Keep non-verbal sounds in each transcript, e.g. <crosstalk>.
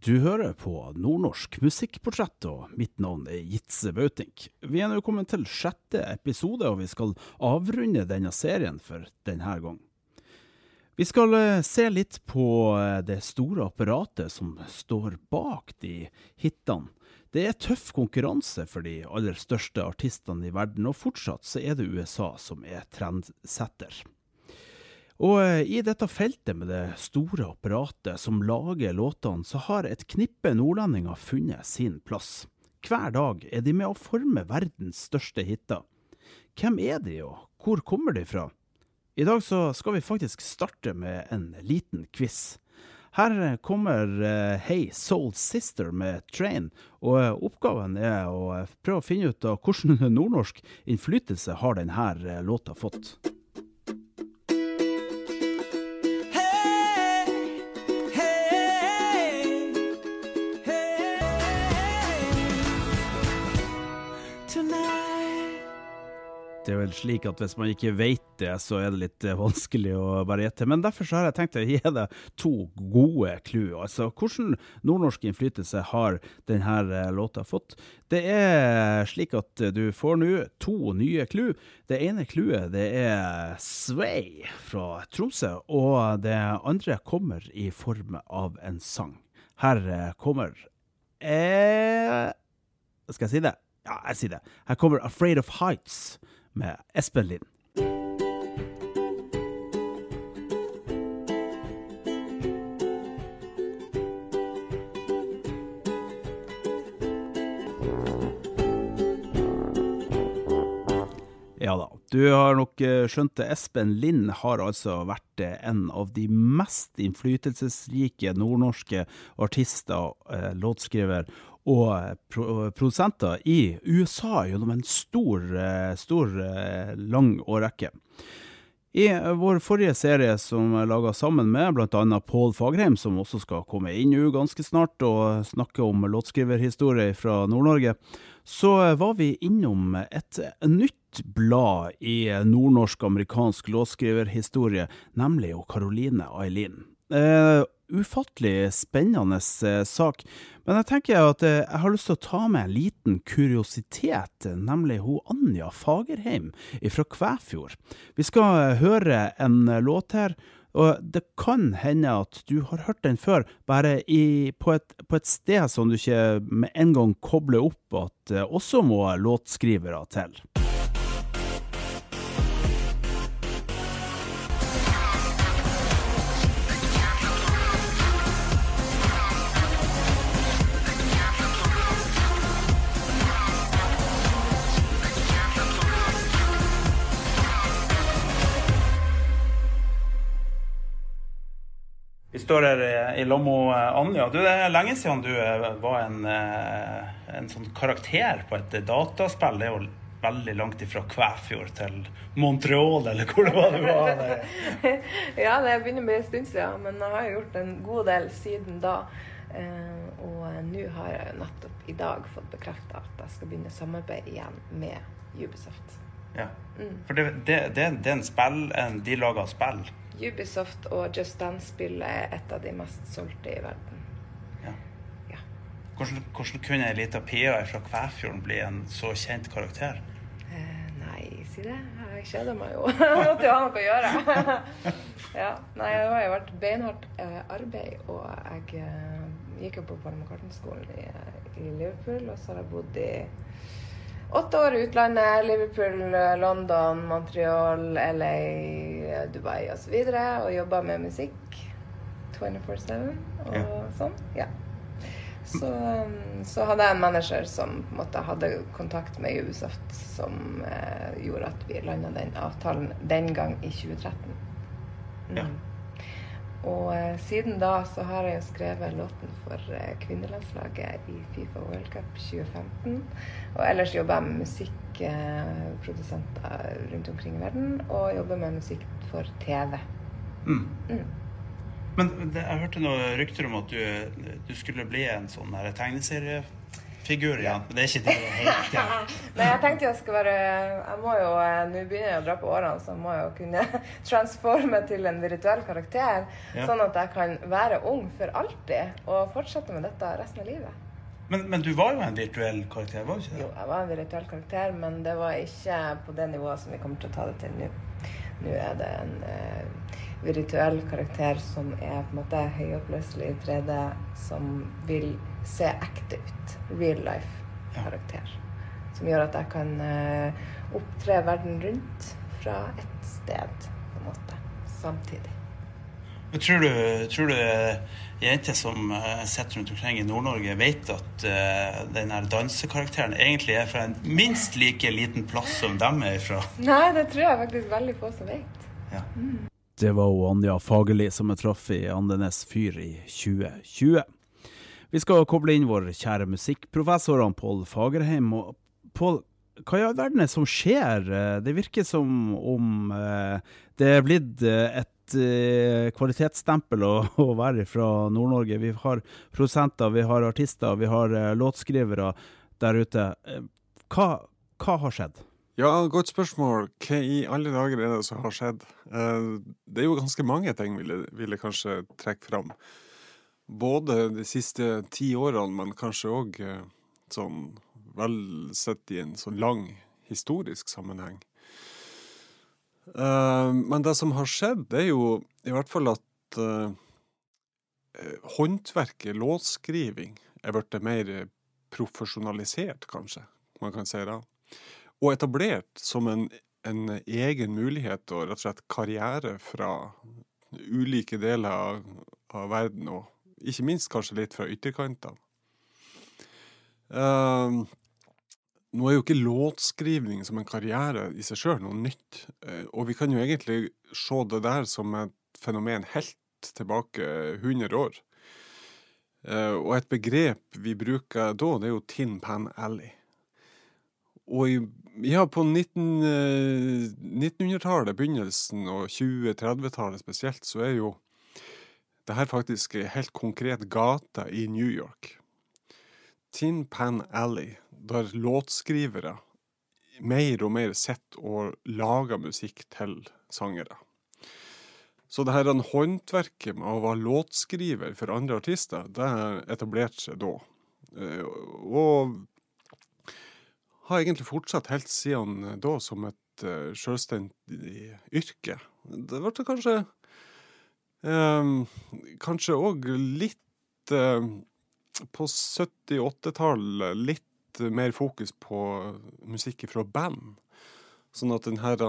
Du hører på Nordnorsk musikkportrett, og mitt navn er Jitse Bautink. Vi er nå kommet til sjette episode, og vi skal avrunde denne serien for denne gang. Vi skal eh, se litt på eh, det store apparatet som står bak de hitene. Det er tøff konkurranse for de aller største artistene i verden, og fortsatt så er det USA som er trendsetter. Og eh, i dette feltet med det store apparatet som lager låtene, så har et knippe nordlendinger funnet sin plass. Hver dag er de med å forme verdens største hiter. Hvem er de, og hvor kommer de fra? I dag så skal vi faktisk starte med en liten quiz. Her kommer uh, Hey Soul Sister med Train, og uh, oppgaven er å prøve å finne ut av hvordan <laughs> nordnorsk innflytelse har denne låta fått. Det er vel slik at hvis man ikke vet det, så er det litt eh, vanskelig å bare gjette. Men derfor så har jeg tenkt å gi deg to gode clou. Altså, hvordan nordnorsk innflytelse har denne eh, låta fått? Det er slik at du får nå to nye clou. Det ene clouet det er Sway fra Tromsø, og det andre kommer i form av en sang. Her eh, kommer eh, Skal jeg si det? Ja, jeg sier det. Her kommer Afraid of Heights med Espen Lind. Ja da, du har nok eh, skjønt det. Espen Lind har altså vært eh, en av de mest innflytelsesrike nordnorske artister, eh, låtskriver og pro produsenter i USA gjennom en stor, stor lang årrekke. I vår forrige serie som jeg laga sammen med bl.a. Pål Fagerheim, som også skal komme inn nå ganske snart og snakke om låtskriverhistorie fra Nord-Norge, så var vi innom et nytt blad i nordnorsk-amerikansk låtskriverhistorie, nemlig Caroline Eileen. Uh, ufattelig spennende uh, sak, men jeg tenker at uh, jeg har lyst til å ta med en liten kuriositet, nemlig hun Anja Fagerheim fra Kvæfjord. Vi skal høre en låt her. Og det kan hende at du har hørt den før, bare i, på, et, på, et, sted som du ikke med en gang kobler opp at også må låtskrivere til. Står her i lag med Anja. Du, det er lenge siden du eh, var en, eh, en sånn karakter på et dataspill. Det er jo veldig langt ifra Kvæfjord til Montreal, eller hvor det var du var. <laughs> ja, det begynner med en stund siden, men jeg har gjort en god del siden da. Eh, og nå har jeg nettopp i dag fått bekrefta at jeg skal begynne samarbeid igjen med Ubisoft. Ja, mm. For det, det, det, det er en spill, de lager spill? Ubisoft og Just Dance-spillet er et av de mest solgte i verden. Ja. ja. Hvordan, hvordan, kunne ei lita pia fra Kvæfjorden bli en så kjent karakter? Eh, nei, si det. Jeg kjeder meg jo. <laughs> Jeg måtte jo ha noe å gjøre. <laughs> ja. Nei, det har jo vært beinhardt eh, arbeid, og jeg eh, gikk jo på Paul McCartney-skolen i, i Liverpool, og så har jeg bodd i Åtte år i utlandet. Liverpool, London, Montreal, LA, Dubai osv. Og, så og jobba med musikk 24-7 og ja. sånn. Ja. Så, um, så, hadde jeg en manager som på en måte hadde kontakt med Ubisoft, som eh, gjorde at vi landa den avtalen den gang i 2013. Ja. Og eh, siden da så har jeg jo skrevet låten for eh, kvinnelandslaget i Fifa World Cup 2015. Og ellers jobber jeg med musikkprodusenter rundt omkring i verden, og jobber med musikk for TV. Mm. Mm. Men det, jeg hørte noen rykter om at du, du skulle bli en sånn tegneseriefigur igjen. Men det er ikke det helt ja. <laughs> Nei, jeg tenkte jeg skulle være Jeg må jo, eh, Nå begynner jeg å dra på årene, så må jeg jo kunne <laughs> transforme til en virtuell karakter. Ja. Sånn at jeg kan være ung for alltid og fortsette med dette resten av livet. Men, men du var jo en virtuell karakter, var du ikke det? Jo, jeg var en virtuell karakter, men det var ikke på det nivået som vi kommer til å ta det til nå. Nå er det en eh, virtuell karakter som er på en måte høyoppløselig i 3D, som vil se ekte ut. Real life-karakter. Som gjør at jeg kan eh, opptre verden rundt fra ett sted, på en måte, samtidig. Men tror du, tror du jenter som uh, sitter rundt omkring i Nord-Norge, vet at uh, den her dansekarakteren egentlig er fra en minst like liten plass som dem er fra? <laughs> Nei, det tror jeg faktisk veldig få som vet. Ja. Det var Anja Fagerli som jeg traff i Andenes fyr i 2020. Vi skal koble inn vår kjære musikkprofessor Pål Fagerheim. Og Pål, hva i all verden er det som skjer? Eh, Det virker som om eh, det er blitt eh, et eh, kvalitetsstempel å, <laughs> å være fra Nord-Norge. Vi har produsenter, vi har artister, vi har eh, låtskrivere der ute. Eh, Hva, hva har skjedd? Ja, godt spørsmål. Hva i alle dager er det som har skjedd? Eh, Det er jo ganske mange ting, vil jeg, vil jeg kanskje trekke fram. Både de siste ti årene, men kanskje òg sånn vel sett i en sånn lang historisk sammenheng. Eh, Men det som har skjedd, det er jo i hvert fall at eh, håndverket, låtskriving, er blitt mer profesjonalisert, kanskje, man kan si det og etablert som en, en egen mulighet og rett og slett karriere fra ulike deler av, av verden, og ikke minst kanskje litt fra ytterkantene. Ehm, nå er jo ikke låtskrivning som en karriere i seg sjøl noe nytt, eh, og vi kan jo egentlig se det der som et fenomen helt tilbake 100 år. Eh, og et begrep vi bruker da, det er jo Tin Pan Alley. Og ja, på 19, eh, 1900-tallet, begynnelsen, og 20-30-tallet spesielt, så er jo det her faktisk helt konkret gata i New York. Tin Pan Alley, der låtskrivere mer og mer sitter og lager musikk til sangere. Så det her håndverket med å være låtskriver for andre artister, det etablerte seg da. Eh, Og har egentlig fortsatt helt siden da som et uh, selvstendig yrke. Det ble kanskje eh, Kanskje òg litt uh, på 70-80-tallet litt mer fokus på musikk fra band. Sånn at den her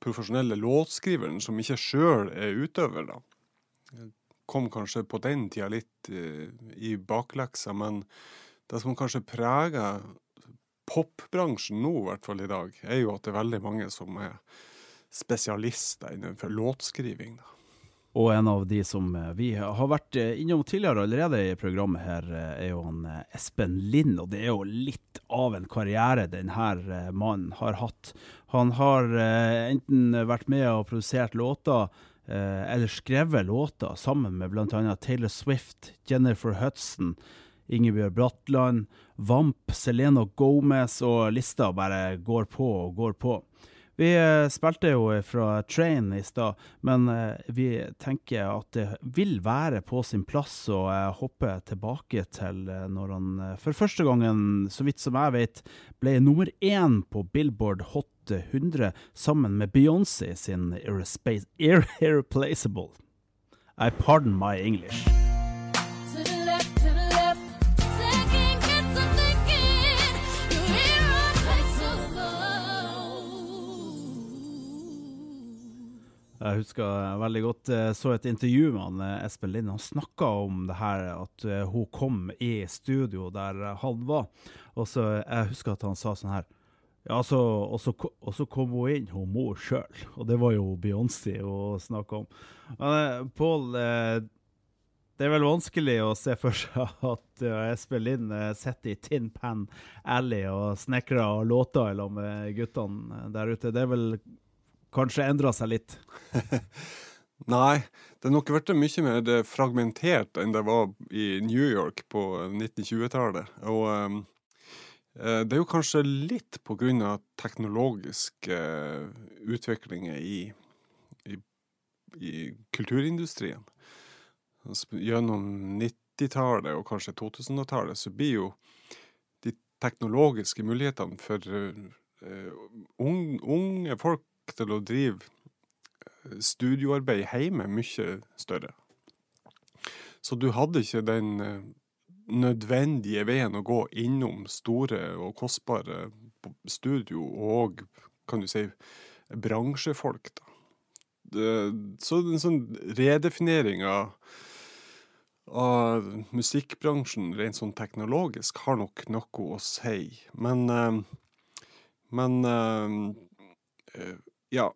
profesjonelle låtskriveren, som ikke sjøl er utøver, da, kom kanskje på den tida litt uh, i bakleksa, men det som kanskje preger popbransjen nå, i hvert fall i dag, er jo at det er veldig mange som er spesialister innenfor låtskriving. da. Og en av de som eh, vi har vært eh, innom tidligere allerede i programmet her, eh, er jo han Espen Lind. Og det er jo litt av en karriere denne mannen har hatt. Han har enten vært med og produsert låter, eller skrevet låter sammen med bl.a. Taylor Swift, Jennifer Hudson, Ingebjørg Bratland, Vamp, Selena Gomez, og lista bare går på og går på. Vi eh, spilte jo fra Train i stad, men eh, vi tenker at det vil være på sin plass å eh, hoppe tilbake til når han for første gangen, så vidt som jeg vet, ble nummer én på Billboard Hot 100 sammen med Beyoncé sin Irreplaceable. I pardon my English. Jeg husker veldig godt jeg så et intervju med han, eh, Espen Lind. Han snakka om det her at eh, hun kom i studio der han var. Og så Jeg husker at han sa sånn her Ja, så, og, så, og så kom hun inn, hun mor sjøl, og det var jo Beyoncé hun snakka om. Men eh, Pål, eh, det er vel vanskelig å se for seg <laughs> at eh, Espen Lind eh, sitter i Tin Pan Alley og snekrer låter sammen med guttene der ute. Det er vel kanskje endra seg litt? <laughs> Nei, det har nok vært mye mer eh, fragmentert enn det var i New York på 1920-tallet. Og ehm, eh, det er jo kanskje litt på grunn av teknologiske eh, utviklinger i, i, i kulturindustrien. Altså, Gjennom 90-tallet og kanskje 2000-tallet så blir jo de teknologiske mulighetene for uh, ung, unge folk til å drive studioarbeid hjemme mye større. Så du hadde ikke den eh, nødvendige veien å gå innom store og kostbare studio og, kan du si, bransjefolk, da. Så en sånn redefinering av, av musikkbransjen rent sånn teknologisk har nok noe å si. Men eh, Men eh, eh, ja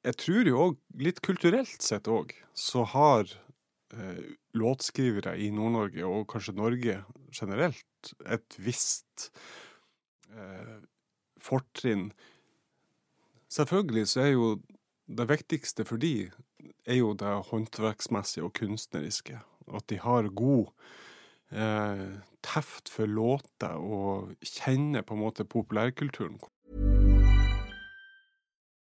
jeg tror jo òg, litt kulturelt sett òg, så har eh, låtskrivere i Nord-Norge, og kanskje Norge generelt, et visst eh, fortrinn. Selvfølgelig så er jo det viktigste for de er jo det håndverksmessige og kunstneriske. At de har god eh, teft for låter og kjenner på en måte populærkulturen.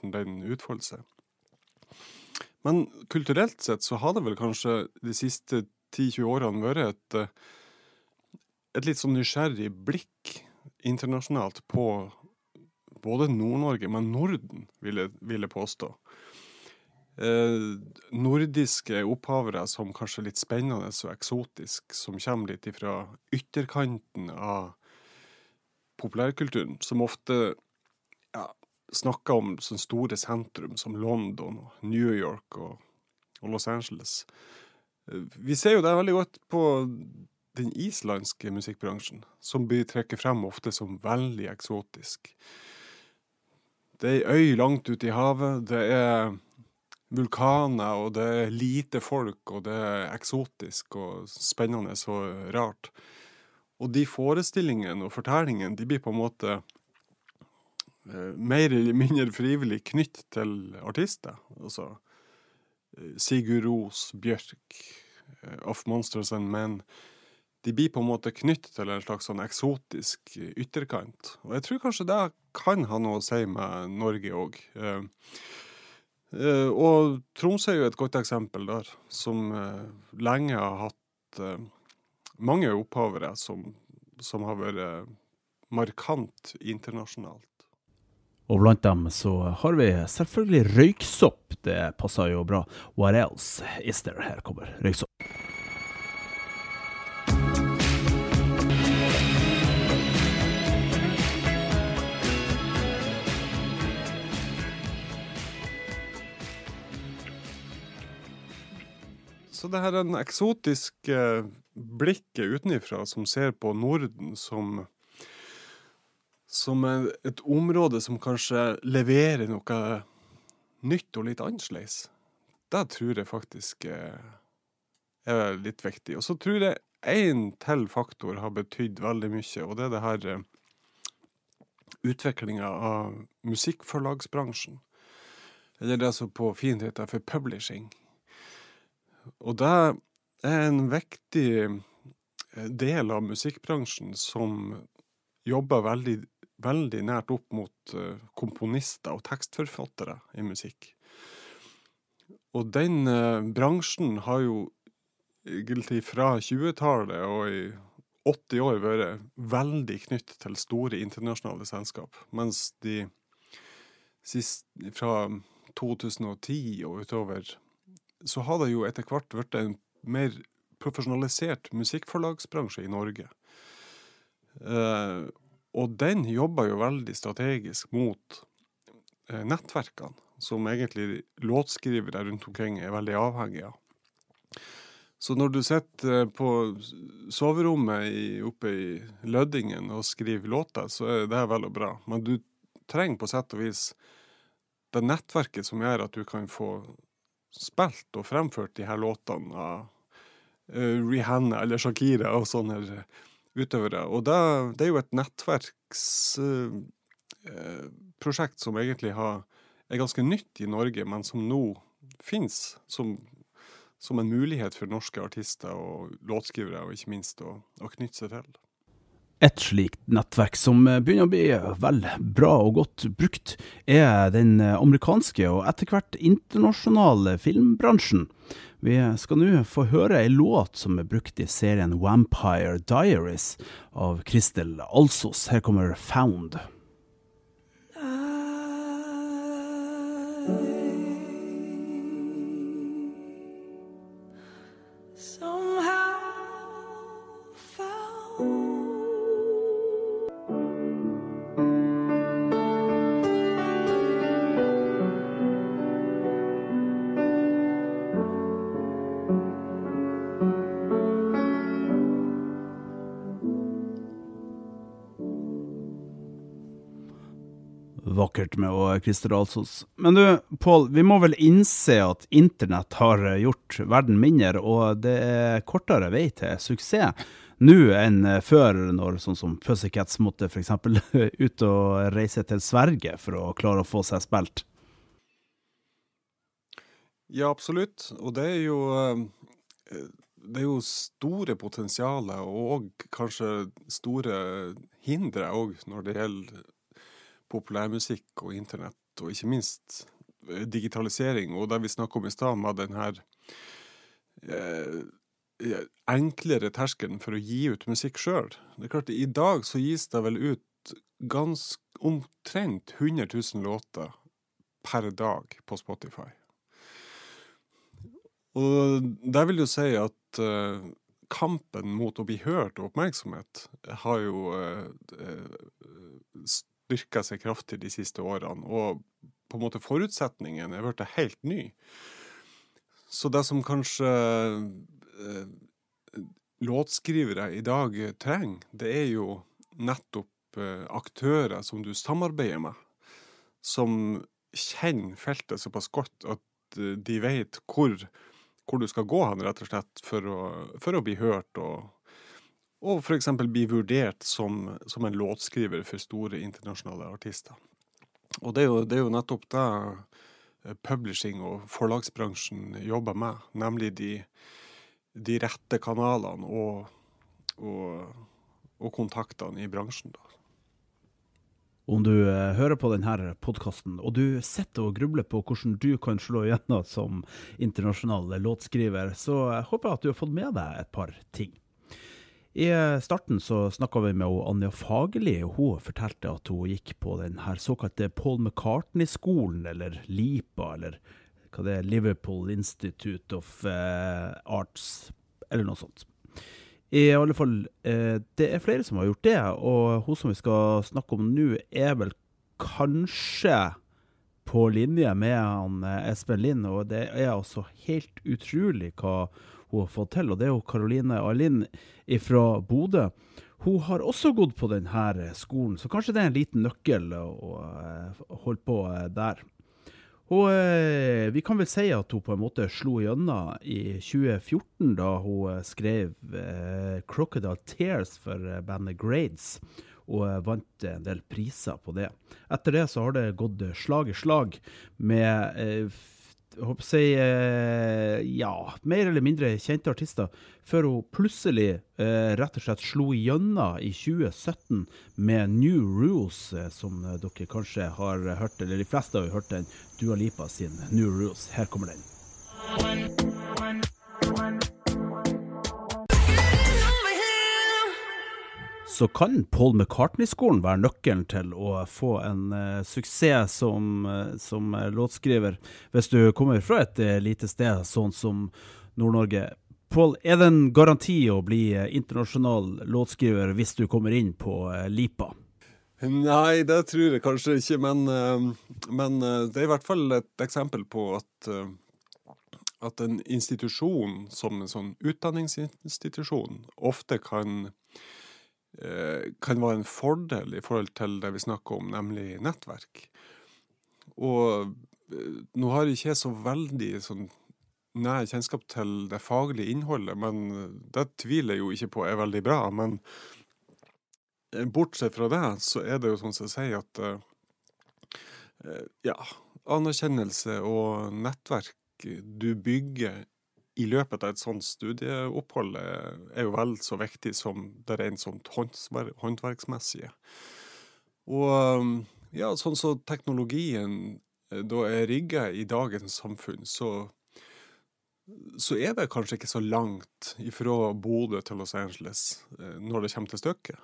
Hvordan den utfolder seg. Men kulturelt sett så har det vel kanskje de siste 10-20 årene vært et, eh, et litt sånn nysgjerrig blikk internasjonalt på både Nord-Norge, men Norden, vil jeg, vil jeg påstå. Eh, nordiske opphavere som kanskje er litt spennende og eksotisk, som kommer litt ifra ytterkanten av populærkulturen, som ofte snakker om sånne store sentrum som London, og New York og, og Los Angeles. Eh, Vi ser jo det veldig godt på den islandske musikkbransjen, som blir trukket frem ofte som veldig eksotisk. Det er ei øy langt ute i havet, det er vulkaner, og det er lite folk, og det er eksotisk og spennende og rart. Og de forestillingene og fortellingene, de blir på en måte mer eller mindre frivillig knytt til artister. Altså eh, Sigurd Ros, Bjørk, Off Monsters and Men. De blir på en måte knytt til en slags sånn eksotisk eh, ytterkant. Og jeg tror kanskje det kan ha noe å si med Norge òg. Eh, eh, og Tromsø er jo et godt eksempel der, som eh, lenge har hatt eh, mange opphavere som, som har vært eh, markant internasjonalt. Og blant dem så har vi selvfølgelig røyksopp. Det passer jo bra. What else is there? Her kommer røyksopp. Så det her er en eksotisk eh, blikket utenifra som ser på Norden som som et område som kanskje leverer noe nytt og litt annerledes. Det tror jeg faktisk eh, er litt viktig. Og så tror jeg én til faktor har betydd veldig mye, og det er det her eh, utviklinga av musikkforlagsbransjen. Eller det som på fint heter for publishing. Og det er en viktig eh, del av musikkbransjen som jobber veldig, veldig nært opp mot eh, komponister og tekstforfattere i musikk. Og den eh, bransjen har jo egentlig fra 20-tallet og i 80 år vært veldig knyttet til store internasjonale selskap, mens de sist, fra 2010 og utover så har det jo etter hvert blitt en mer profesjonalisert musikkforlagsbransje i Norge. Eh, og den jobber jo veldig strategisk mot eh, nettverkene, som egentlig låtskrivere rundt omkring er veldig avhengige av. Så når du sitter på soverommet i, oppe i Lødingen og skriver låter, så er det vel og bra. Men du trenger på sett og vis det nettverket som gjør at du kan få spilt og fremført de her låtene av uh, Rihanna eller Shakira og sånne utøvere. Og det, det er jo et nettverksprosjekt uh, som egentlig har, er ganske nytt i Norge, men som nå fins som, som, en mulighet for norske artister og låtskrivere, og ikke minst å, å knytte seg til. Et slikt nettverk som begynner å bli vel bra og godt brukt, er den amerikanske og etter hvert internasjonale filmbransjen. Vi skal nå få høre ei låt som er brukt i serien Vampire Diaries av Kristel Alsos. Her kommer Found. Vakkert med Christer Alsos. Men du, Pål, vi må vel innse at internett har gjort verden mindre, og det er kortere vei til suksess nå enn før, når sånn som Pussycats måtte f.eks. <laughs> ut og reise til Sverige for å klare å få seg spilt? Ja, absolutt. Og det er jo det er jo store potensialer og kanskje store hindre òg når det gjelder populærmusikk og internett, og ikke minst digitalisering, og det vi snakket om i stad, med den her eh, enklere terskelen for å gi ut musikk sjøl. Det er klart, i dag så gis det vel ut ganske omtrent 100 000 låter per dag på Spotify. Og det vil jo si at uh, kampen mot å bli hørt og oppmerksomhet har jo uh, styrka seg kraftig de siste årene, og på en måte forutsetningen er blitt helt ny. Så det som kanskje eh, låtskrivere i dag trenger, det er jo nettopp aktører som du samarbeider med, som kjenner feltet såpass godt at de vet hvor hvor du skal gå hen, rett og slett, for å, for å bli hørt og, og f.eks. bli vurdert som, som, en låtskriver for store internasjonale artister. Og det er jo, det er jo nettopp det eh, publishing- og forlagsbransjen jobber med, nemlig de, de rette kanalene og, og, og, kontaktene i bransjen. da. Om du eh, hører på denne podkasten og du sitter og grubler på hvordan du kan slå igjennom som internasjonal låtskriver, så håper jeg at du har fått med deg et par ting. I eh, starten så snakka vi med Anja Fagerli, hun fortalte at hun gikk på den her såkalte Paul McCartney-skolen, eller LIPA, eller hva det er, Liverpool Institute of uh, Arts, eller noe sånt. I alle fall, eh, det er flere som har gjort det, og hun som vi skal snakke om nå, er vel kanskje på linje med han eh, Espen Lind, og det er altså helt utrolig hva hun har fått til. Og det er jo Karoline Alin fra Bodø. Hun har også gått på denne skolen, så kanskje det er en liten nøkkel å, å holde på der. Hun, eh, vi kan vel si at hun på en måte slo gjennom i 2014, da hun eh, skrev eh, 'Crocodile Tears' for eh, bandet Grades, og eh, vant en del priser på det. Etter det så har det gått eh, slag i slag med eh, f- jeg eh, ja, mer eller mindre kjente artister, før hun plutselig eh, rett og slett slo igjennom i 2017 med New Rules, eh, som eh, dere kanskje har hørt, eller de fleste har hørt den, Dua Lipa sin New Rules. Her kommer den. Så kan Paul McCartney-skolen være nøkkelen til å få en uh, suksess som, uh, som eh, låtskriver, hvis du kommer fra et uh, lite sted sånn som Nord-Norge. Paul, er det en garanti å bli internasjonal låtskriver hvis du kommer inn på Lipa? Nei, det tror jeg kanskje ikke, men, men det er i hvert fall et eksempel på at, at en institusjon som en sånn utdanningsinstitusjon ofte kan, kan være en fordel i forhold til det vi snakker om, nemlig nettverk. Og eh, nå har jeg ikke så veldig sånn nær kjennskap til det faglige innholdet, men det tviler jeg jo ikke på er veldig bra. Men Eh, Bortsett fra det, så er det jo sånn som jeg sier at eh, eh, ja, anerkjennelse og nettverk du bygger i løpet av et sånt studieopphold, er er jo vel så viktig som det rent sånt håndverksmessige. Og um, ja, sånn som teknologien eh, da er rigga i dagens samfunn, så så er det kanskje ikke så langt ifra Bodø til Los Angeles eh, når det kommer til stykket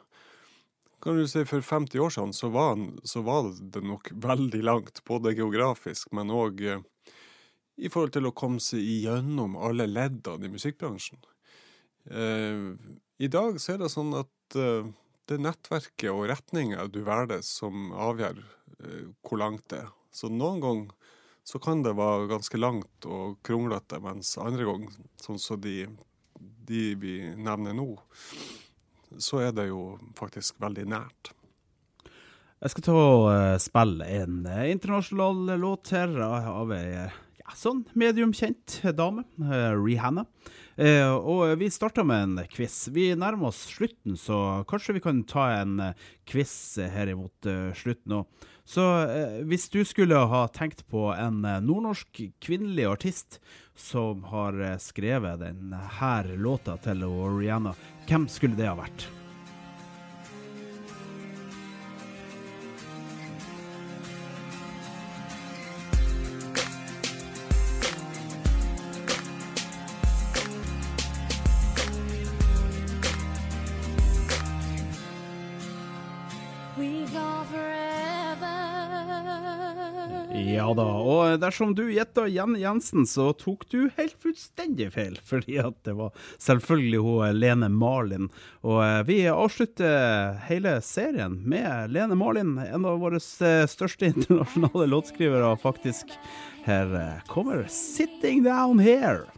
kan du si For 50 år siden så var, så var det nok <laughs> veldig langt, både geografisk, men òg eh, i forhold til å komme seg igjennom alle leddene i musikkbransjen. Eh, I dag så er det sånn at eh, det er nettverket og retninga du velger som avgjør eh, hvor langt det er. Så noen ganger så kan det være ganske langt og kronglete, mens andre ganger, sånn som de, de vi nevner nå, så er det jo faktisk veldig nært. Jeg skal ta og spille en internasjonal låt her av ei sånn medium kjent dame, eh, Rihanna. Eh, og vi starter med en quiz. Vi nærmer oss slutten, så kanskje vi kan ta en eh, quiz her imot slutten òg. Så hvis du skulle ha tenkt på en nordnorsk kvinnelig artist som har skrevet denne låta til Rihanna, hvem skulle det ha vært? Ja da, og dersom du gjetta Jenny Jensen, så tok du helt fullstendig feil, <laughs> fordi at det var selvfølgelig hun Lene Marlin. Og eh, vi avslutter hele serien med Lene Marlin, en av våre eh, største <laughs> internasjonale låtskrivere, faktisk. Her eh, kommer 'Sitting Down Here'.